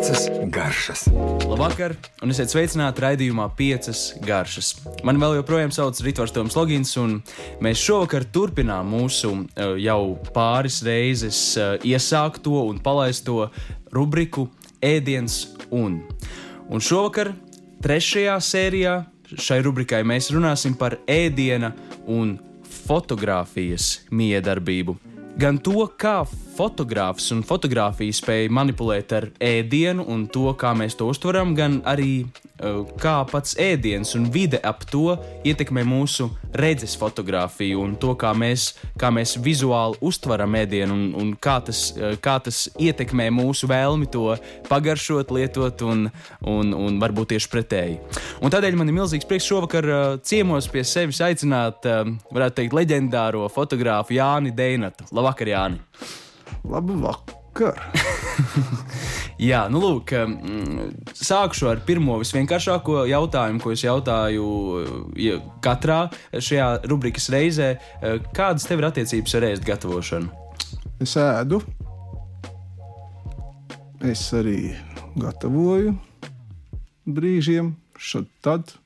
Piecas garšas. Labvakar, un esiet sveicināti raidījumā Piecas garšas. Mani vēl joprojām sauc Ritvars Toms Logins, un mēs šovakar turpinām mūsu uh, jau pāris reizes uh, iesākto un palaisto rubriku Ēdiens un. Un šovakar, trešajā sērijā, šai rubrikai mēs runāsim par ēdiena un fotografijas miedarbību gan to, kā fotogrāfs un fotografija spēja manipulēt ar ēdienu un to, kā mēs to uztveram, gan arī uh, kā pats ēdiens un vide ap to ietekmē mūsu redzes fotografiju un to, kā mēs, kā mēs vizuāli uztveram ēdienu un, un kā, tas, uh, kā tas ietekmē mūsu vēlmi to pagaršot, lietot un, un, un varbūt tieši pretēji. Un tādēļ man ir milzīgs prieks šovakar uh, ciemos pie sevis aicināt, varētu teikt, leģendāro fotografu Jāni Deinatu. Labvakar, Jāni! Labu vakar! Jā, nu lūk, sākšu ar pirmo visvienkāršāko jautājumu, ko es jautāju ja katrā šajā rubrikas reizē. Kādas tev ir attiecības ar ēst gatavošanu? Es ēdu, es arī gatavoju brīžiem, šad tad.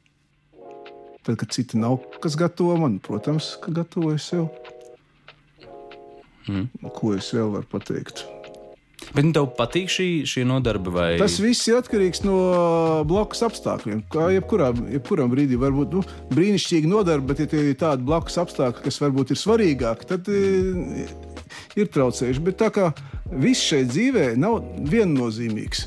Tad, kad citi nav, kas gatavo man, protams, ka gatavoju sev. Mm. Ko es vēl varu pateikt? Bet nu, tev patīk šī, šī nodarbe? Vai? Tas viss ir atkarīgs no blakus apstākļiem. Kā jebkurā, jebkurā brīdī var būt nu, brīnišķīga nodarbe, bet, ja ir tādi blakus apstākļi, kas varbūt ir svarīgāki, tad e, ir traucējuši. Bet tā kā viss šeit dzīvē nav viennozīmīgs.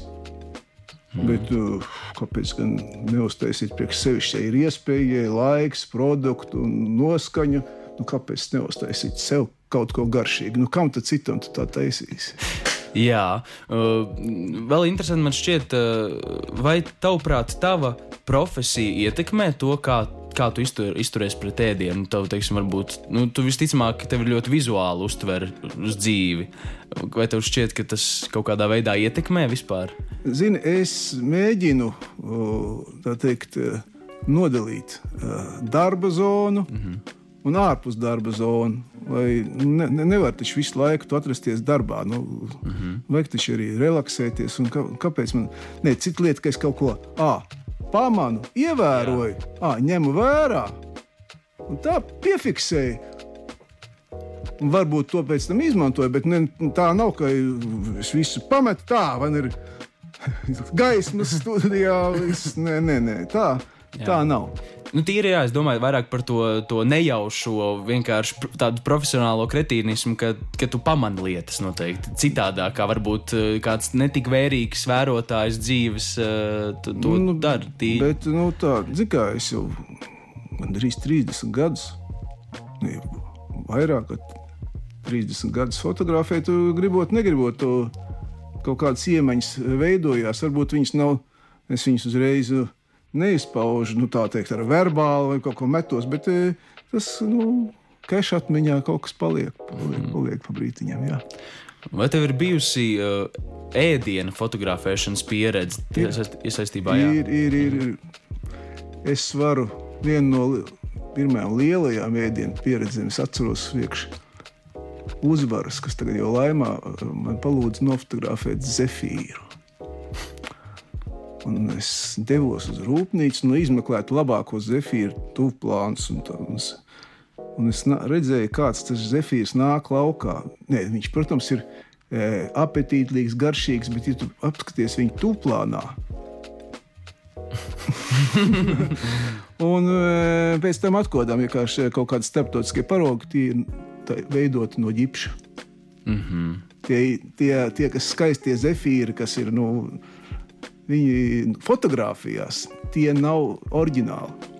Mm. Bet, uh, kāpēc gan neuztaisīt priekš sevis, ja ir iespēja, laiks, produktu un noskaņa? Nu, kāpēc neuztaisīt sev kaut ko garšīgu? Nu, kam tad citam tu tā taisīs? Jā, uh, vēl interesanti man šķiet, uh, vai tavuprāt, tava profesija ietekmē to, kā, kā tu iztur, izturies pret ēdienu. Tev, teiksim, varbūt, nu, tu visticamāk, ka tev ir ļoti vizuāli uztver uz dzīvi. Vai tev šķiet, ka tas kaut kādā veidā ietekmē vispār? Zini, es mēģinu tā teikt, nodalīt darba zonu. Mm -hmm un ārpus darba zonu. Lai ne, ne, nevar taču visu laiku atrasties darbā. Nu, mm -hmm. Vajag taču arī relaksēties. Kā, kāpēc man ne cita lieta, ka es kaut ko à, pamanu, ievēroju, à, ņemu vērā un tā piefiksēju. Un varbūt to pēc tam izmantoju, bet ne, tā nav, ka es visu pametu tā, vai ir gaismas studijā. Viss, nē, nē, nē, tā, Jā. tā nav. Nu, tīri, jā, es domāju vairāk par to, to nejaušo, vienkārši tādu profesionālo kretīnismu, ka, ka tu pamani lietas noteikti citādāk, kā varbūt eh, kāds netik vērīgs vērotājs dzīves eh, to nu, dara. Tī... Bet, nu, tā, zin kā es jau gandrīz 30 gadus, ne, vairāk kā 30 gadus fotografēju, tu gribot, negribot to kaut kādas iemaņas veidojās. Varbūt viņas nav, es viņas uzreiz neizpauž nu, teikt, ar verbālu vai kaut ko metos, bet e, tas nu, keša atmiņā kaut kas paliek, paliek, mm. paliek pa brītiņam. Jā. Vai tev ir bijusi uh, ēdienu fotografēšanas pieredze iesaistībā? Ir, ir, ir, ir. Es varu vienu no pirmajām lielajām ēdienu pieredzēm, es atceros iekšā uzvaras, kas tagad jau laimā man palūdza nofotografēt zefīru. Un es devos uz rūpnīcu, nu, izmeklētu labākos zefīru tuvplānus. Un, un, un es redzēju, kāds tas zefīrs nāk laukā. Nē, viņš, protams, ir e, apetītīgs, garšīgs, bet, ja tu apskaties viņu tuvplānā, un e, pēc tam atklājām, ka kaut kāda starptautiskie paraugi tie ir veidoti no ģipša. Mm -hmm. tie, tie, tie, kas skaistie zefīri, kas ir nu, viņi fotografijās, tie nav oriģināli.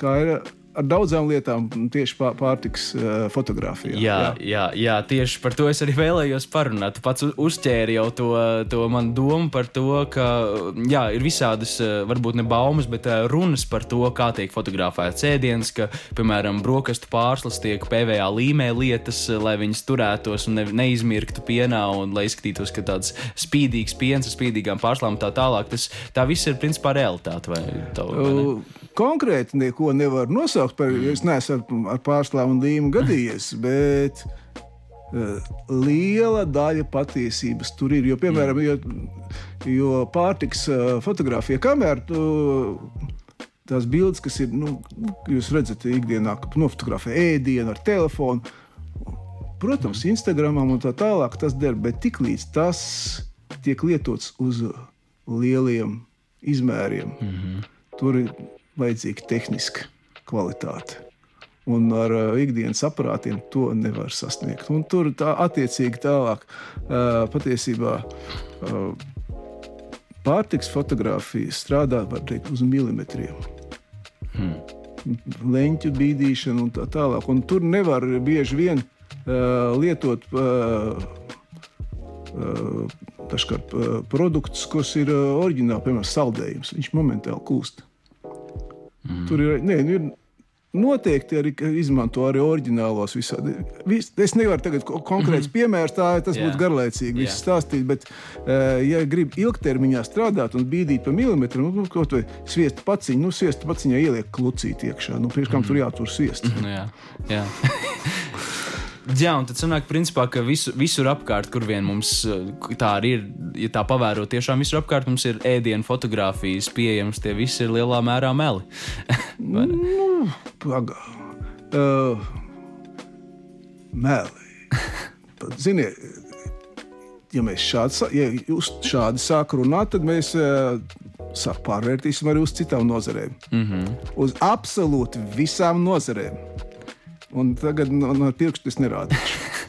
Kā ir ar daudzām lietām, tieši pārtiks uh, fotografijā. Jā, jā. Jā, jā, tieši par to es arī vēlējos parunāt. Tu pats uzķēri jau to, to man domu par to, ka jā, ir visādas, varbūt ne baumas, bet runas par to, kā tiek fotografēts ēdiens, ka, piemēram, brokastu pārslas tiek PVA līmē lietas, lai viņas turētos un ne, neizmirktu pienā un lai izskatītos, ka tāds spīdīgs piens ar spīdīgām pārslām tā tālāk. Tas tā viss ir principā realitāte. Vai, tā, ne? Konkrēti neko nevar nosaukt nosaukt par, es neesmu ar, ar pārstāvu un līmu gadījies, bet uh, liela daļa patiesības tur ir. Jo, piemēram, jo, Jo pārtiks uh, fotografija kamera. Tu, Tās bildes, kas ir, nu, jūs redzat, ikdienā, nofotografē ēdienu ar telefonu, protams, Instagramam un tā tālāk tas der, bet tiklīdz tas tiek lietots uz lieliem izmēriem, mm -hmm. tur ir vajadzīga tehniska kvalitāte. Un ar uh, ikdienas aparātiem to nevar sasniegt. Un tur tā attiecīgi tālāk uh, patiesībā. Uh, Pārtiks fotografija strādā teikt, uz milimetriem. Hmm. Leņķu bīdīšana un tā tālāk. Un tur nevar bieži vien uh, lietot uh, uh, dažkārt uh, produktus, kas ir uh, oriģināli, piemēram, saldējums. Viņš momentāli kūst. Mm. Tur ir, ne, ir Noteikti arī izmanto arī oriģinālos visādi. Vis, es nevaru tagad konkrēts mm -hmm. piemērs, tā tas yeah. būtu garlaicīgi viss stāstīt, bet, uh, ja grib ilgtermiņā strādāt un bīdīt pa milimetru, nu, nu kaut vai sviestu paciņu, nu, sviestu paciņā ieliek klucīt iekšā. Nu, priekš kam mm -hmm. tur jātur sviests? Mm -hmm, jā, jā. Jā, un tad sanāk, principā, ka visu, visur apkārt, kur vien mums eh, tā arī ir, ja tā pavēro, tiešām visur apkārt mums ir ēdienu fotografijas pieejamas, tie visi ir lielā mērā meli. nu, pagā. Uh, meli. Ziniet, ja mēs šādi, ja jūs šādi sākam runāt, tad mēs uh, sāk pārvērtīsim arī uz citām nozarēm. Mm -hmm. Uz absolūti visām nozarēm un tagad no, no pirkstu es nerādīšu.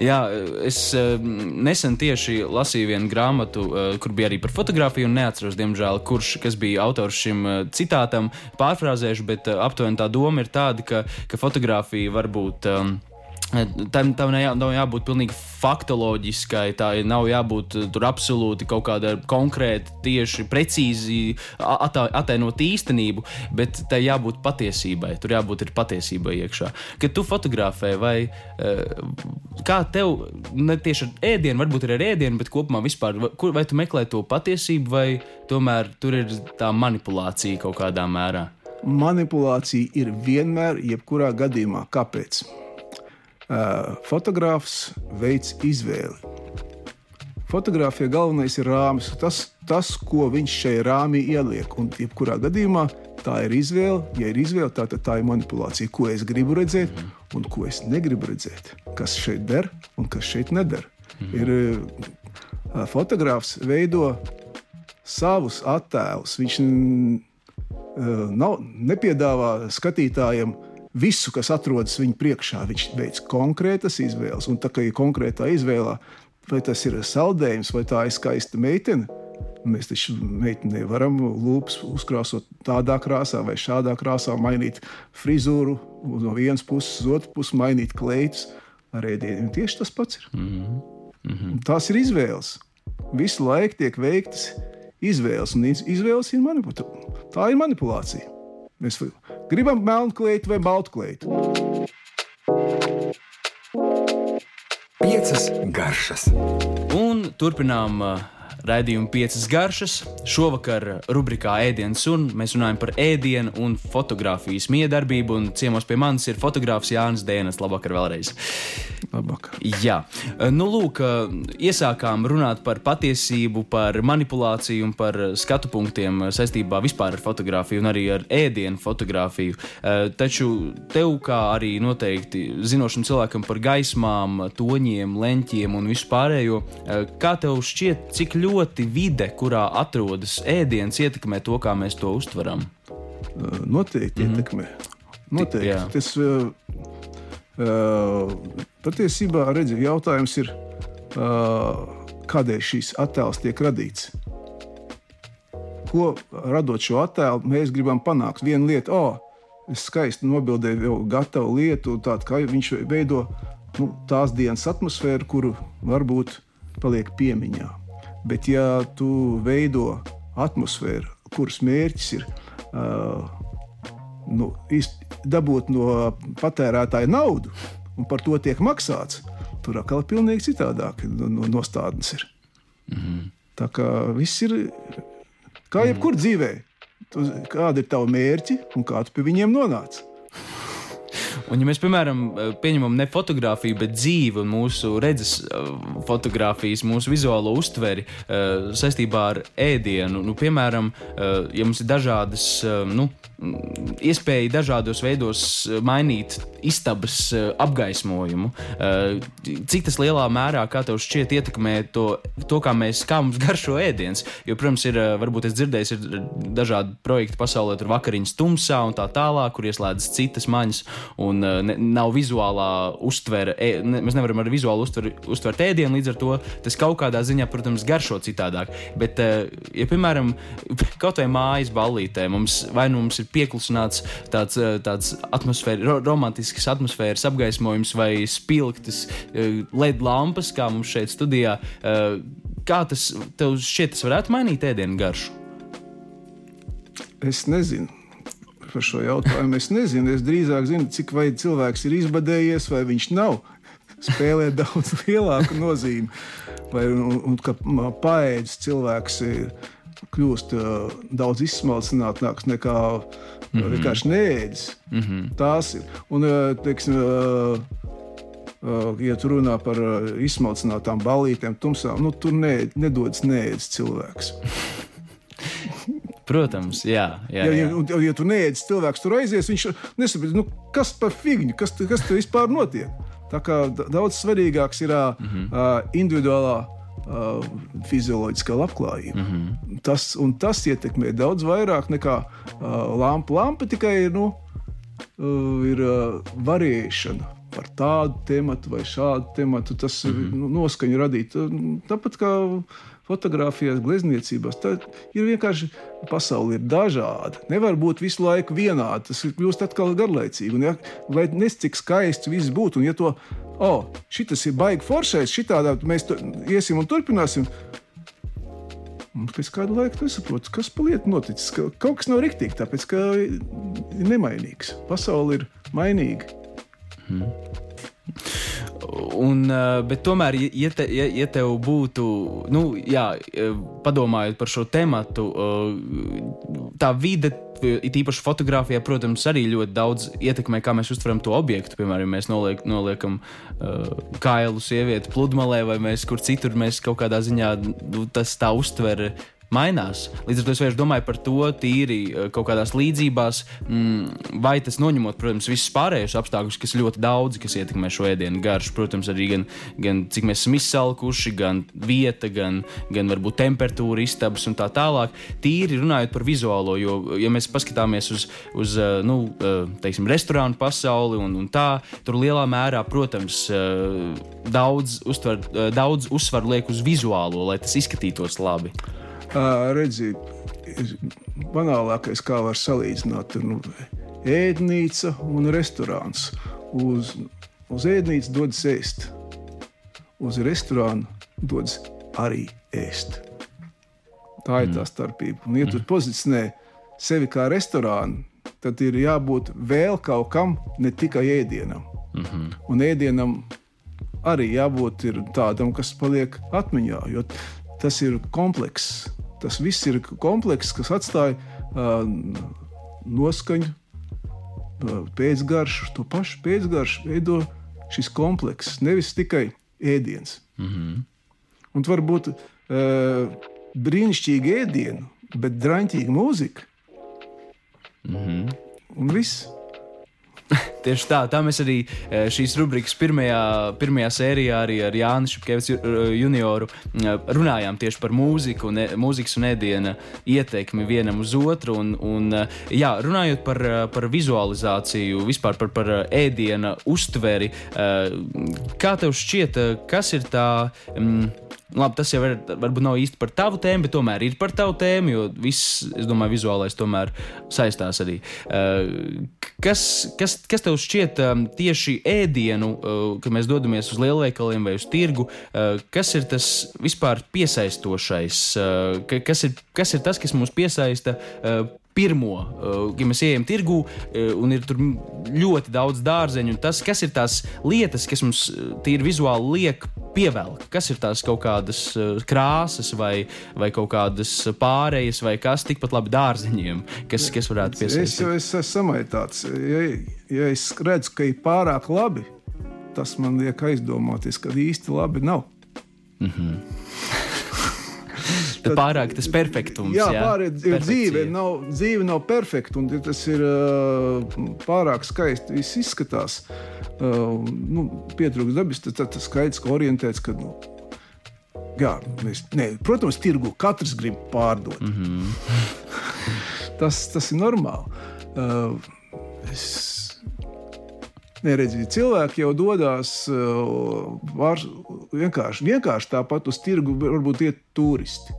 Jā, es uh, nesen tieši lasīju vienu grāmatu, uh, kur bija arī par fotografiju, un neatceros, diemžēl, kurš bija autors šim uh, citātam. Pārfrāzēšu, bet aptuveni tā doma ir tāda, ka, ka fotografija var būt. Um, Tam, tam jā, nav jābūt pilnīgi faktoloģiskai, tā nav jābūt uh, tur absolūti kaut kāda konkrēta, tieši precīzi attēlot īstenību, bet tai jābūt patiesībai. Tur jābūt ir patiesībai iekšā. Kad tu fotografē, vai uh, kā tev, ne tieši ar ēdienu, varbūt ir ar ēdienu, bet kopumā vispār, vai tu meklē to patiesību, vai tomēr tur ir tā manipulācija kaut kādā mērā? Manipulācija ir vienmēr, jebkurā gadījumā. Kāpēc? Fotogrāfs veids izvēli. Fotogrāfija galvenais ir rāmis, tas, tas, ko viņš šajā rāmī ieliek. Un, jebkurā gadījumā, tā ir izvēle. Ja ir izvēle, tā, tad tā ir manipulācija, ko es gribu redzēt un ko es negribu redzēt. Kas šeit der un kas šeit neder. Mm. Ir, fotogrāfs veido savus attēlus. Viņš nav, nepiedāvā skatītājiem uh, visu, kas atrodas viņa priekšā. Viņš veic konkrētas izvēles, un tā kā ir konkrētā izvēlē, vai tas ir saldējums, vai tā ir skaista meitene. Mēs taču meitenei varam lūpas uzkrāsot tādā krāsā vai šādā krāsā, mainīt frizūru no vienas puses uz otru pusi, mainīt kleitus ar ēdieniem. Tieši tas pats ir. Mm -hmm. Tās ir izvēles. Visu laiku tiek veiktas izvēles, un izvēles ir manipulācija. Tā ir manipulācija. Mēs gribam melnu kleitu vai baltu kleitu. Piecas garšas. Un turpinām uh, raidījumu piecas garšas. Šovakar rubrikā ēdienas un mēs runājam par ēdienu un fotografijas miedarbību. Un ciemos pie manis ir fotogrāfs Jānis Dēnes. Labvakar vēlreiz. Labvakar. Jā, nu lūk, iesākām runāt par patiesību, par manipulāciju un par skatu punktiem saistībā vispār ar fotografiju un arī ar ēdienu fotografiju. Taču tev, kā arī noteikti zinošam cilvēkam par gaismām, toņiem, leņķiem un vispārējo, kā tev šķiet, cik ļoti ļoti vide, kurā atrodas ēdiens, ietekmē to, kā mēs to uztveram? Noteikti mm -hmm. ietekmē. Noteikti. Jā. Tas uh, uh, patiesībā redzi, jautājums ir, uh, kādēļ šīs attēls tiek radīts. Ko radot šo attēlu, mēs gribam panākt? Viena lieta, oh, es skaisti nobildēju jau gatavu lietu, tādu kā viņš veido nu, tās dienas atmosfēru, kuru varbūt paliek piemiņā. Bet, ja tu veido atmosfēru, kuras mērķis ir uh, nu, dabūt no patērētāja naudu, un par to tiek maksāts, tur atkal ir pilnīgi citādāk no, no nostādnes. Ir. Mm -hmm. Tā kā viss ir kā jebkur mm. dzīvē. Tu, kāda ir tava mērķi un kā tu pie viņiem nonāci? Un, ja mēs, piemēram, pieņemam ne fotografiju, bet dzīvi un mūsu redzes fotografijas, mūsu vizuālo uztveri saistībā ar ēdienu, nu, piemēram, ja mums ir dažādas, nu, iespēja dažādos veidos mainīt istabas apgaismojumu, cik tas lielā mērā, kā tev šķiet, ietekmē to, to kā mēs, kā mums garšo ēdiens. Jo, protams, ir, varbūt es dzirdēju, ir dažādi projekti pasaulē, tur vakariņas tumsā un tā tālāk, kur ieslēdzas citas maņas, un ne, nav vizuālā uztvere. E, ne, mēs nevaram ar vizuālu uztveri, uztvert ēdienu, līdz ar to tas kaut kādā ziņā, protams, garšo citādāk. Bet, ja, piemēram, kaut vai mājas ballītē, mums vai nu mums ir pieklusināts tāds, tāds atmosfēra, ro romantisks atmosfēras apgaismojums vai spilgtas LED lampas, kā mums šeit studijā. Kā tas tev šķiet, tas varētu mainīt ēdienu garšu? Es nezinu par šo jautājumu. Es nezinu, es drīzāk zinu, cik vai cilvēks ir izbadējies, vai viņš nav. Spēlē daudz lielāku nozīmi. Vai, un, un ka paēdis cilvēks ir kļūst uh, daudz izsmalcinātāks nekā mm -hmm. vienkārši neēdis. Mm -hmm. Tās ir. Un, uh, teiksim, uh, ja tu runā par izsmalcinātām balītēm, tumsām, nu, tur ne, nedodas neēdis cilvēks. Protams, jā. jā, jā. Ja, ja, ja tu neēdis cilvēks, tur aizies, viņš nesaprot, nu, kas par figņu, kas, kas tur vispār notiek. Tā kā daudz svarīgāks ir mm -hmm. uh, individuālā uh, fizioloģiskā labklājība. Mm -hmm. tas, tas ietekmē daudz vairāk nekā uh, lampa. Lampa tikai ir, nu, uh, ir uh, varēšana par tādu tematu vai šādu tematu. Tas mm -hmm. nu, noskaņu radīt. Tāpat kā fotografijās, glezniecībās. Tā ir vienkārši pasaule ir dažāda. Nevar būt visu laiku vienāda. Tas kļūst atkal garlaicīgi. Un, ja, lai nes cik skaists viss būtu, un ja to, oh, šis ir baigi foršais, šitādā mēs to iesim un turpināsim. Un pēc kāda laika nesaprotu, kas pa lietu noticis. Ka kaut kas nav rīktīgi, tāpēc ka ir nemainīgs. Pasaule ir mainīga. Hmm. Un, bet tomēr, ja, te, ja, ja tev būtu, nu, jā, padomājot par šo eh, tā vide. It īpaši fotografijā, protams, arī ļoti daudz ietekmē, kā mēs uztveram to objektu. Piemēram, ja mēs noliek, noliekam uh, kailu sievieti pludmalē, vai mēs kur citur, mēs kaut kādā ziņā nu, tas tā uztver mainās. Līdz ar to es vienkārši domāju par to tīri eh, kaut kādās līdzībās, mm, vai tas noņemot, protams, visus pārējos apstākļus, kas ļoti daudz, kas ietekmē šo ēdienu garšu. Protams, arī gan, gan cik mēs esam izsalkuši, gan vieta, gan, gan varbūt temperatūra, istabas un tā tālāk. Tīri runājot par vizuālo, jo, ja mēs paskatāmies uz, uz eh, nu, eh, teiksim, restorānu pasauli un, un tā, tur lielā mērā, protams, daudz, uztver, daudz uzsvaru liek uz vizuālo, lai tas izskatītos labi. Redziet, banālākais, kā var salīdzināt, ir nu, ēdnīca un restorāns. Uz, uz ēdnīcu dodas ēst, uz restorānu dodas arī ēst. Tā ir tā mm. starpība. Un, ja tu mm. pozicionē sevi kā restorānu, tad ir jābūt vēl kaut kam, ne tikai ēdienam. Mm -hmm. Un ēdienam arī jābūt tādam, kas paliek atmiņā, jo tas ir komplekss tas viss ir komplekss, kas atstāja uh, noskaņu, uh, pēcgaršu, to pašu pēcgaršu veido šis komplekss, nevis tikai ēdiens. Mm -hmm. Un varbūt uh, brīnišķīgi ēdienu, bet draņķīga mūzika. Mm -hmm. Un viss. Tieši tā, tā mēs arī e, šīs rubrikas pirmajā, pirmajā sērijā arī ar Jānu Šepkevicu junioru e, runājām tieši par mūziku un e, mūzikas un ēdiena ietekmi vienam uz otru. Un, un, jā, runājot par, par vizualizāciju, vispār par, par ēdiena uztveri, kā tev šķiet, kas ir tā? Mm, Labi, tas jau ir, varbūt nav īsti par tavu tēmu, bet tomēr ir par tavu tēmu, jo viss, es domāju, vizuālais tomēr saistās arī. Uh, kas, kas, kas tev šķiet um, tieši ēdienu, uh, kad mēs dodamies uz lielveikaliem vai uz tirgu, kas ir tas vispār piesaistošais? Kas ir, kas ir tas, kas mūs piesaista pirmo, ja mēs ejam tirgū uh, un ir ļoti daudz dārzeņu, un tas, kas ir tās lietas, kas mums tīri vizuāli liek pievelk, kas ir tās kaut kādas uh, krāsas vai, vai kaut kādas pārējas vai kas tikpat labi dārzeņiem, kas, kas varētu piesaistīt. Es jau es esmu samaitāts. Ja, ja es redzu, ka ir pārāk labi, tas man liek aizdomāties, ka īsti labi nav. Mm -hmm. Tad, pārāk tas perfektums. Jā, jā pārāk dzīve nav, dzīve nav perfekta, un tas ir pārāk skaisti. Viss izskatās, nu, pietrūkst dabas, tad tas skaidrs, ka orientēts. Ka, nu, jā, mēs, ne, protams, tirgu katrs grib pārdot. Mm -hmm. tas, tas ir normāli. Uh, es, Neredzi, cilvēki jau dodas uh, vienkārši, vienkārši tāpat uz tirgu, varbūt iet turisti.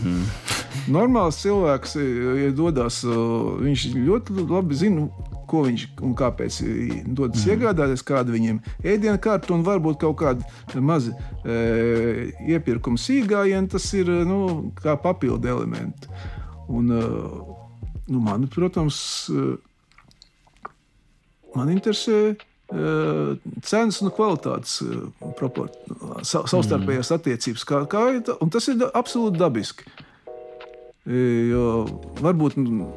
Mm. Normāls cilvēks, ja dodas, uh, viņš ļoti labi zina, ko viņš un kāpēc dodas mm. iegādāties, kāda viņiem ēdienu kārta un varbūt kaut kāda maza e, iepirkuma sīkājiena. Tas ir nu, kā papildu elementi. Un, nu, man, protams, Man interesē cenas un kvalitātes sa savstarpējās mm. attiecības. Kā, kā, un tas ir absolūti dabiski. Jo varbūt nu,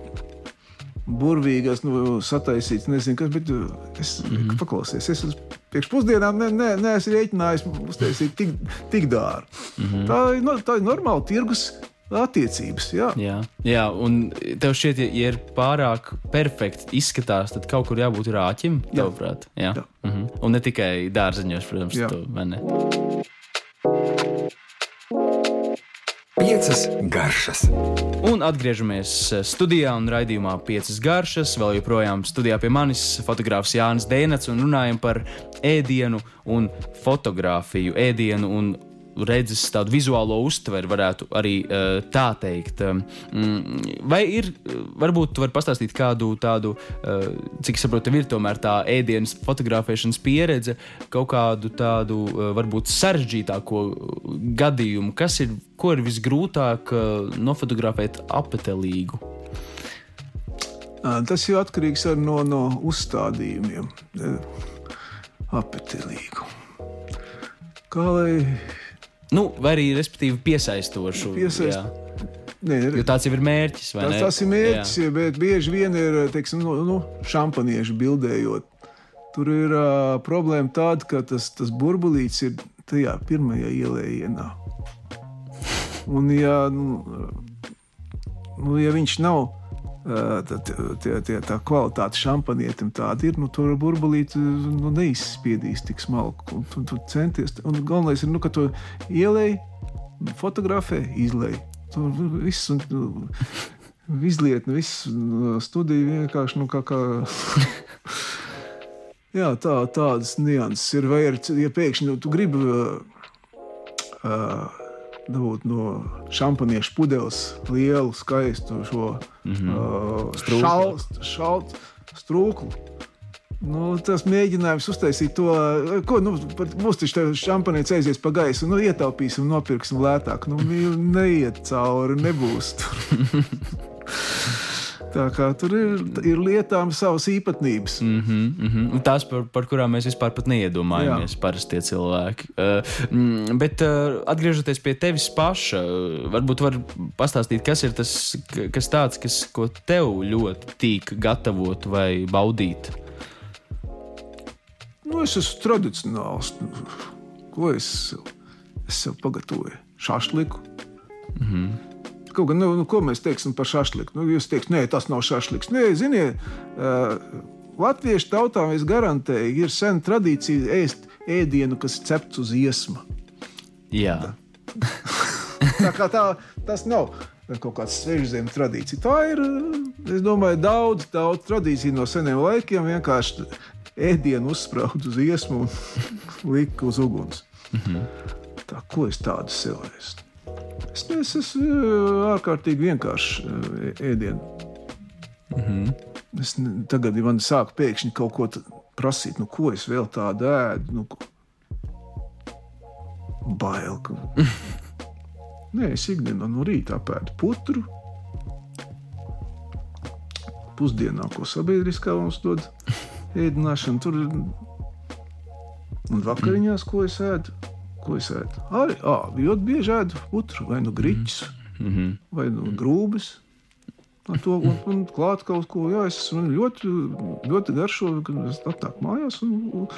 burvīgais, nu, sataisīts, nezinu, kas, bet es mm -hmm. paklausies. Es priekš pusdienām ne, ne, neesmu rēķinājis uztaisīt tik, tik dārgu. Mm -hmm. tā, no, tā ir normāla tirgus attiecības. Jā. Jā, jā, un tev šķiet, ja ir pārāk perfekti izskatās, tad kaut kur jābūt rāķim, tavuprāt. Jā. Jā. Mm -hmm. Un ne tikai dārzeņos, protams, jā. to vai ne. Piecas garšas. Un atgriežamies studijā un raidījumā Piecas garšas. Vēl joprojām studijā pie manis fotogrāfs Jānis Dēnats un runājam par ēdienu un fotografiju, ēdienu un redzes tādu vizuālo uztveri, varētu arī uh, tā teikt. Um, vai ir, varbūt tu vari pastāstīt kādu tādu, uh, cik saprotu, ir tomēr tā ēdienas fotografēšanas pieredze, kaut kādu tādu uh, varbūt sarežģītāko gadījumu, kas ir, ko ir visgrūtāk uh, nofotografēt apetelīgu? Tas jau atkarīgs no, no uzstādījumiem. Apetelīgu. Kā lai Nu, vai arī, respektīvi, piesaistošu. Piesaist... Nē, jo tāds jau ir mērķis. Tas, ne? tas ir mērķis, jā. bet bieži vien ir teiksim, nu, nu, šampaniešu bildējot. Tur ir uh, problēma tāda, ka tas, tas burbulīts ir tajā pirmajā ielējienā. Un, ja, nu, nu, ja viņš nav tad, tie, tie, tā kvalitāte šampanietim tāda ir, nu, tur burbulīt nu, neizspiedīs tik smalku. Un, tu, tu centies, un galvenais ir, nu, ka tu ielēji, fotografē, izlēji. Tur viss un nu, izliet, nu, viss nu, studija vienkārši, nu, kā, kā Jā, tā, tādas nianses ir. Vai ir, ja pēkšņi nu, tu gribi uh, uh, dabūt no šampaniešu pudeles lielu, skaistu šo mm -hmm. uh, šaltu, šalt, strūklu. Nu, tas mēģinājums uztaisīt to, ko nu, mums taču šampanietis aizies pa gaisu, nu, ietaupīsim, nopirksim lētāk. Nu, neiet cauri, nebūs. Tā kā tur ir, ir lietām savas īpatnības. Mm -hmm, mm -hmm. Tās, par, par kurām mēs vispār neiedomājamies, Jā. parasti cilvēki. Uh, bet uh, atgriežoties pie tevis paša, uh, varbūt var pastāstīt, kas ir tas, kas tāds, kas, ko tev ļoti tīk gatavot vai baudīt. Nu, es esmu tradicionāls. Ko es, es sev pagatavoju? Šāšliku. Mm -hmm. Kaut gan, nu, nu, ko mēs teiksim par šašliku? Nu, jūs teiksiet, nē, tas nav šašliks. Nē, ziniet, uh, latviešu tautām es garantēju, ir sena tradīcija ēst ēdienu, kas ir cepts uz iesma. Jā. Tā, tā kā tā, tas nav kaut kāda svežzemes tradīcija. Tā ir, es domāju, daudz, daudz tradīciju no seniem laikiem. Vienkārši ēdienu uzsprāst uz iesmu un lika uz uguns. Mm -hmm. Tā, ko es tādu sev ēstu? Es, es esmu ārkārtīgi vienkāršs ēdienu. Mm -hmm. Es tagad, ja man sāk pēkšņi kaut ko prasīt, nu, ko es vēl tādu ēdu, nu, bail. Ka... Nē, es ikdienā no rīta pēdu putru, pusdienā, ko sabiedriskā mums dod ēdināšanu. Tur un vakariņās, ko es ēdu. Ko es ēdu? Arī ā, ļoti bieži ēdu putru vai nu griķus, mm -hmm. vai nu grūbis. Ar to un, un klāt kaut ko, jā, es ļoti, ļoti garšo, kad es atnāku mājās. Un,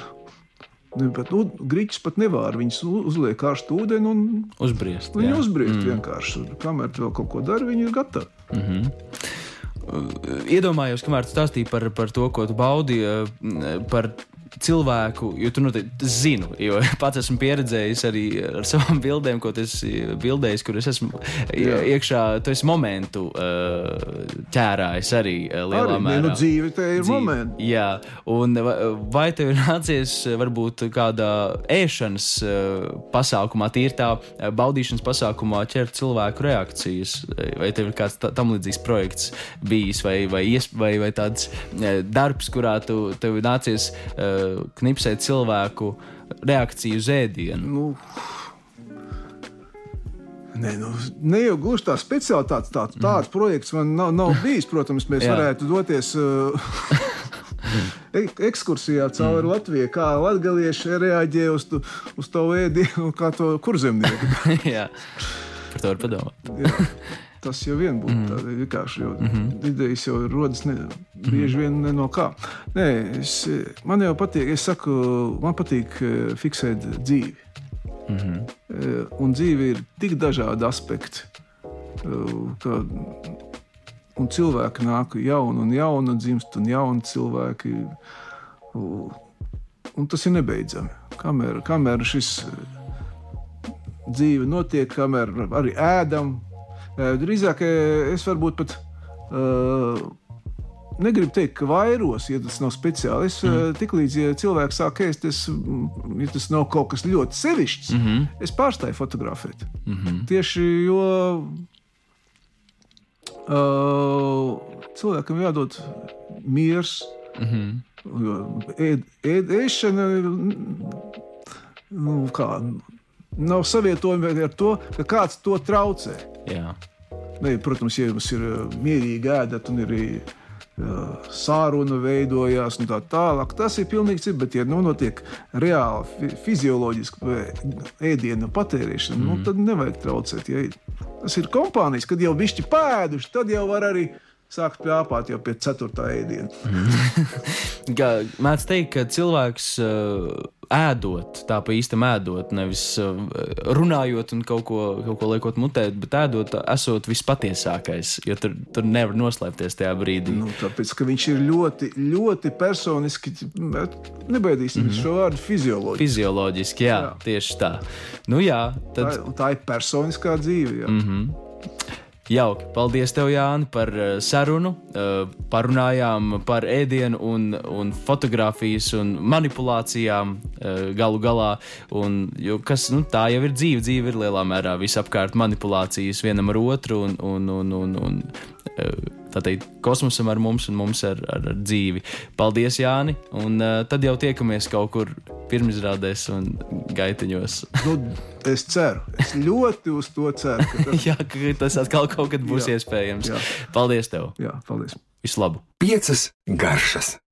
Ne, bet, nu, Grieķis pat nevar. Viņus uzliek karstu ūdeni un uzbriest. Viņi uzbriest mm. vienkārši. Kamēr tu vēl kaut ko dari, viņi ir gatavi. Mm -hmm. Iedomājos, kamēr tu stāstīji par, par to, ko tu baudi, par cilvēku, jo tu noteikti zinu, jo pats esmu pieredzējis arī ar savām bildēm, ko es bildēju, kur es esmu Jā. iekšā, tu esi momentu ķērājis arī lielā arī, mērā. Nu, dzīve te ir dzīve. momenti. Jā, un vai tev ir nācies varbūt kādā ēšanas pasākumā, tīri tā baudīšanas pasākumā ķert cilvēku reakcijas, vai tev ir kāds tam līdzīgs projekts bijis, vai, vai, vai, vai tāds darbs, kurā tu tev nācies uh, knipsēt cilvēku reakciju uz ēdienu? Nu. Nē, nu, ne jau gluži tā speciāli tāds, tāds, tāds mm. projekts man nav, nav bijis. Protams, mēs varētu doties uh, ekskursijā cauri mm. Latvijai, kā latvieši reaģē uz, tu, uz to ēdienu, kā to kurzemnieku. Jā, par to var padomāt. Tas jau vien būtu mm. tāds vienkārši, mm -hmm. idejas jau rodas ne, bieži vien ne no kā. Nē, es, man jau patīk, es saku, man patīk eh, fiksēt dzīvi. Mm -hmm. Un dzīve ir tik dažādi aspekti, eh, ka un cilvēki nāk jauni un jauni, un dzimst un jauni cilvēki. Un tas ir nebeidzami. Kamēr, kamēr šis dzīve notiek, kamēr arī ēdam, Drīzāk es varbūt pat uh, negribu teikt, ka vairos, ja tas nav speciāli. Es mm. tiklīdz ja cilvēks sāk ēst, es, ja tas nav kaut kas ļoti sevišķs, mm -hmm. es pārstāju fotografēt. Mm -hmm. Tieši jo uh, cilvēkam jādod miers. Mm -hmm. Ēd, ēd, ēšana nu, kā, nav savietojama ar to, ka kāds to traucē. Jā. Ne, protams, ja jums ir uh, mierīgi ēdat un ir uh, sāruna veidojās un tā tālāk, tas ir pilnīgi cits. Bet, ja nu, notiek reāli fizioloģiska ēdienu patērēšana, mm. nu, tad nevajag traucēt. Ja tas ir kompānijas, kad jau bišķi pēduši, tad jau var arī sākt pļāpāt jau pie ceturtā ēdiena. Mēdz teikt, ka cilvēks uh, ēdot, tā pa īstam ēdot, nevis uh, runājot un kaut ko, kaut ko liekot mutē, bet ēdot, esot vispatiesākais, jo tur, tur nevar noslēpties tajā brīdī. Nu, tāpēc, ka viņš ir ļoti, ļoti personiski, nebaidīsim mm -hmm. šo vārdu fizioloģiski. Fizioloģiski, jā, jā. tieši tā. Nu jā, tad... tā, tā ir personiskā dzīve. Jā. Mm -hmm. Jauki. Paldies, tev, Jāni, par uh, sarunu. Uh, parunājām par ēdienu, un, un fotografijas un manipulācijām uh, galu galā. Un, kas, nu, tā jau ir dzīve. Dzīve ir lielā mērā visapkārt manipulācijas vienam ar otru. Un, un, un, un, un, teikt, kosmosam ar mums un mums ar, ar, ar dzīvi. Paldies, Jāni! Un uh, tad jau tiekamies kaut kur pirmizrādēs un gaitiņos. nu, es ceru, es ļoti uz to ceru. Ka tas... jā, ka tas atkal kaut kad būs jā, iespējams. Jā. Paldies tev! Jā, paldies! Vislabāk! Piecas garšas!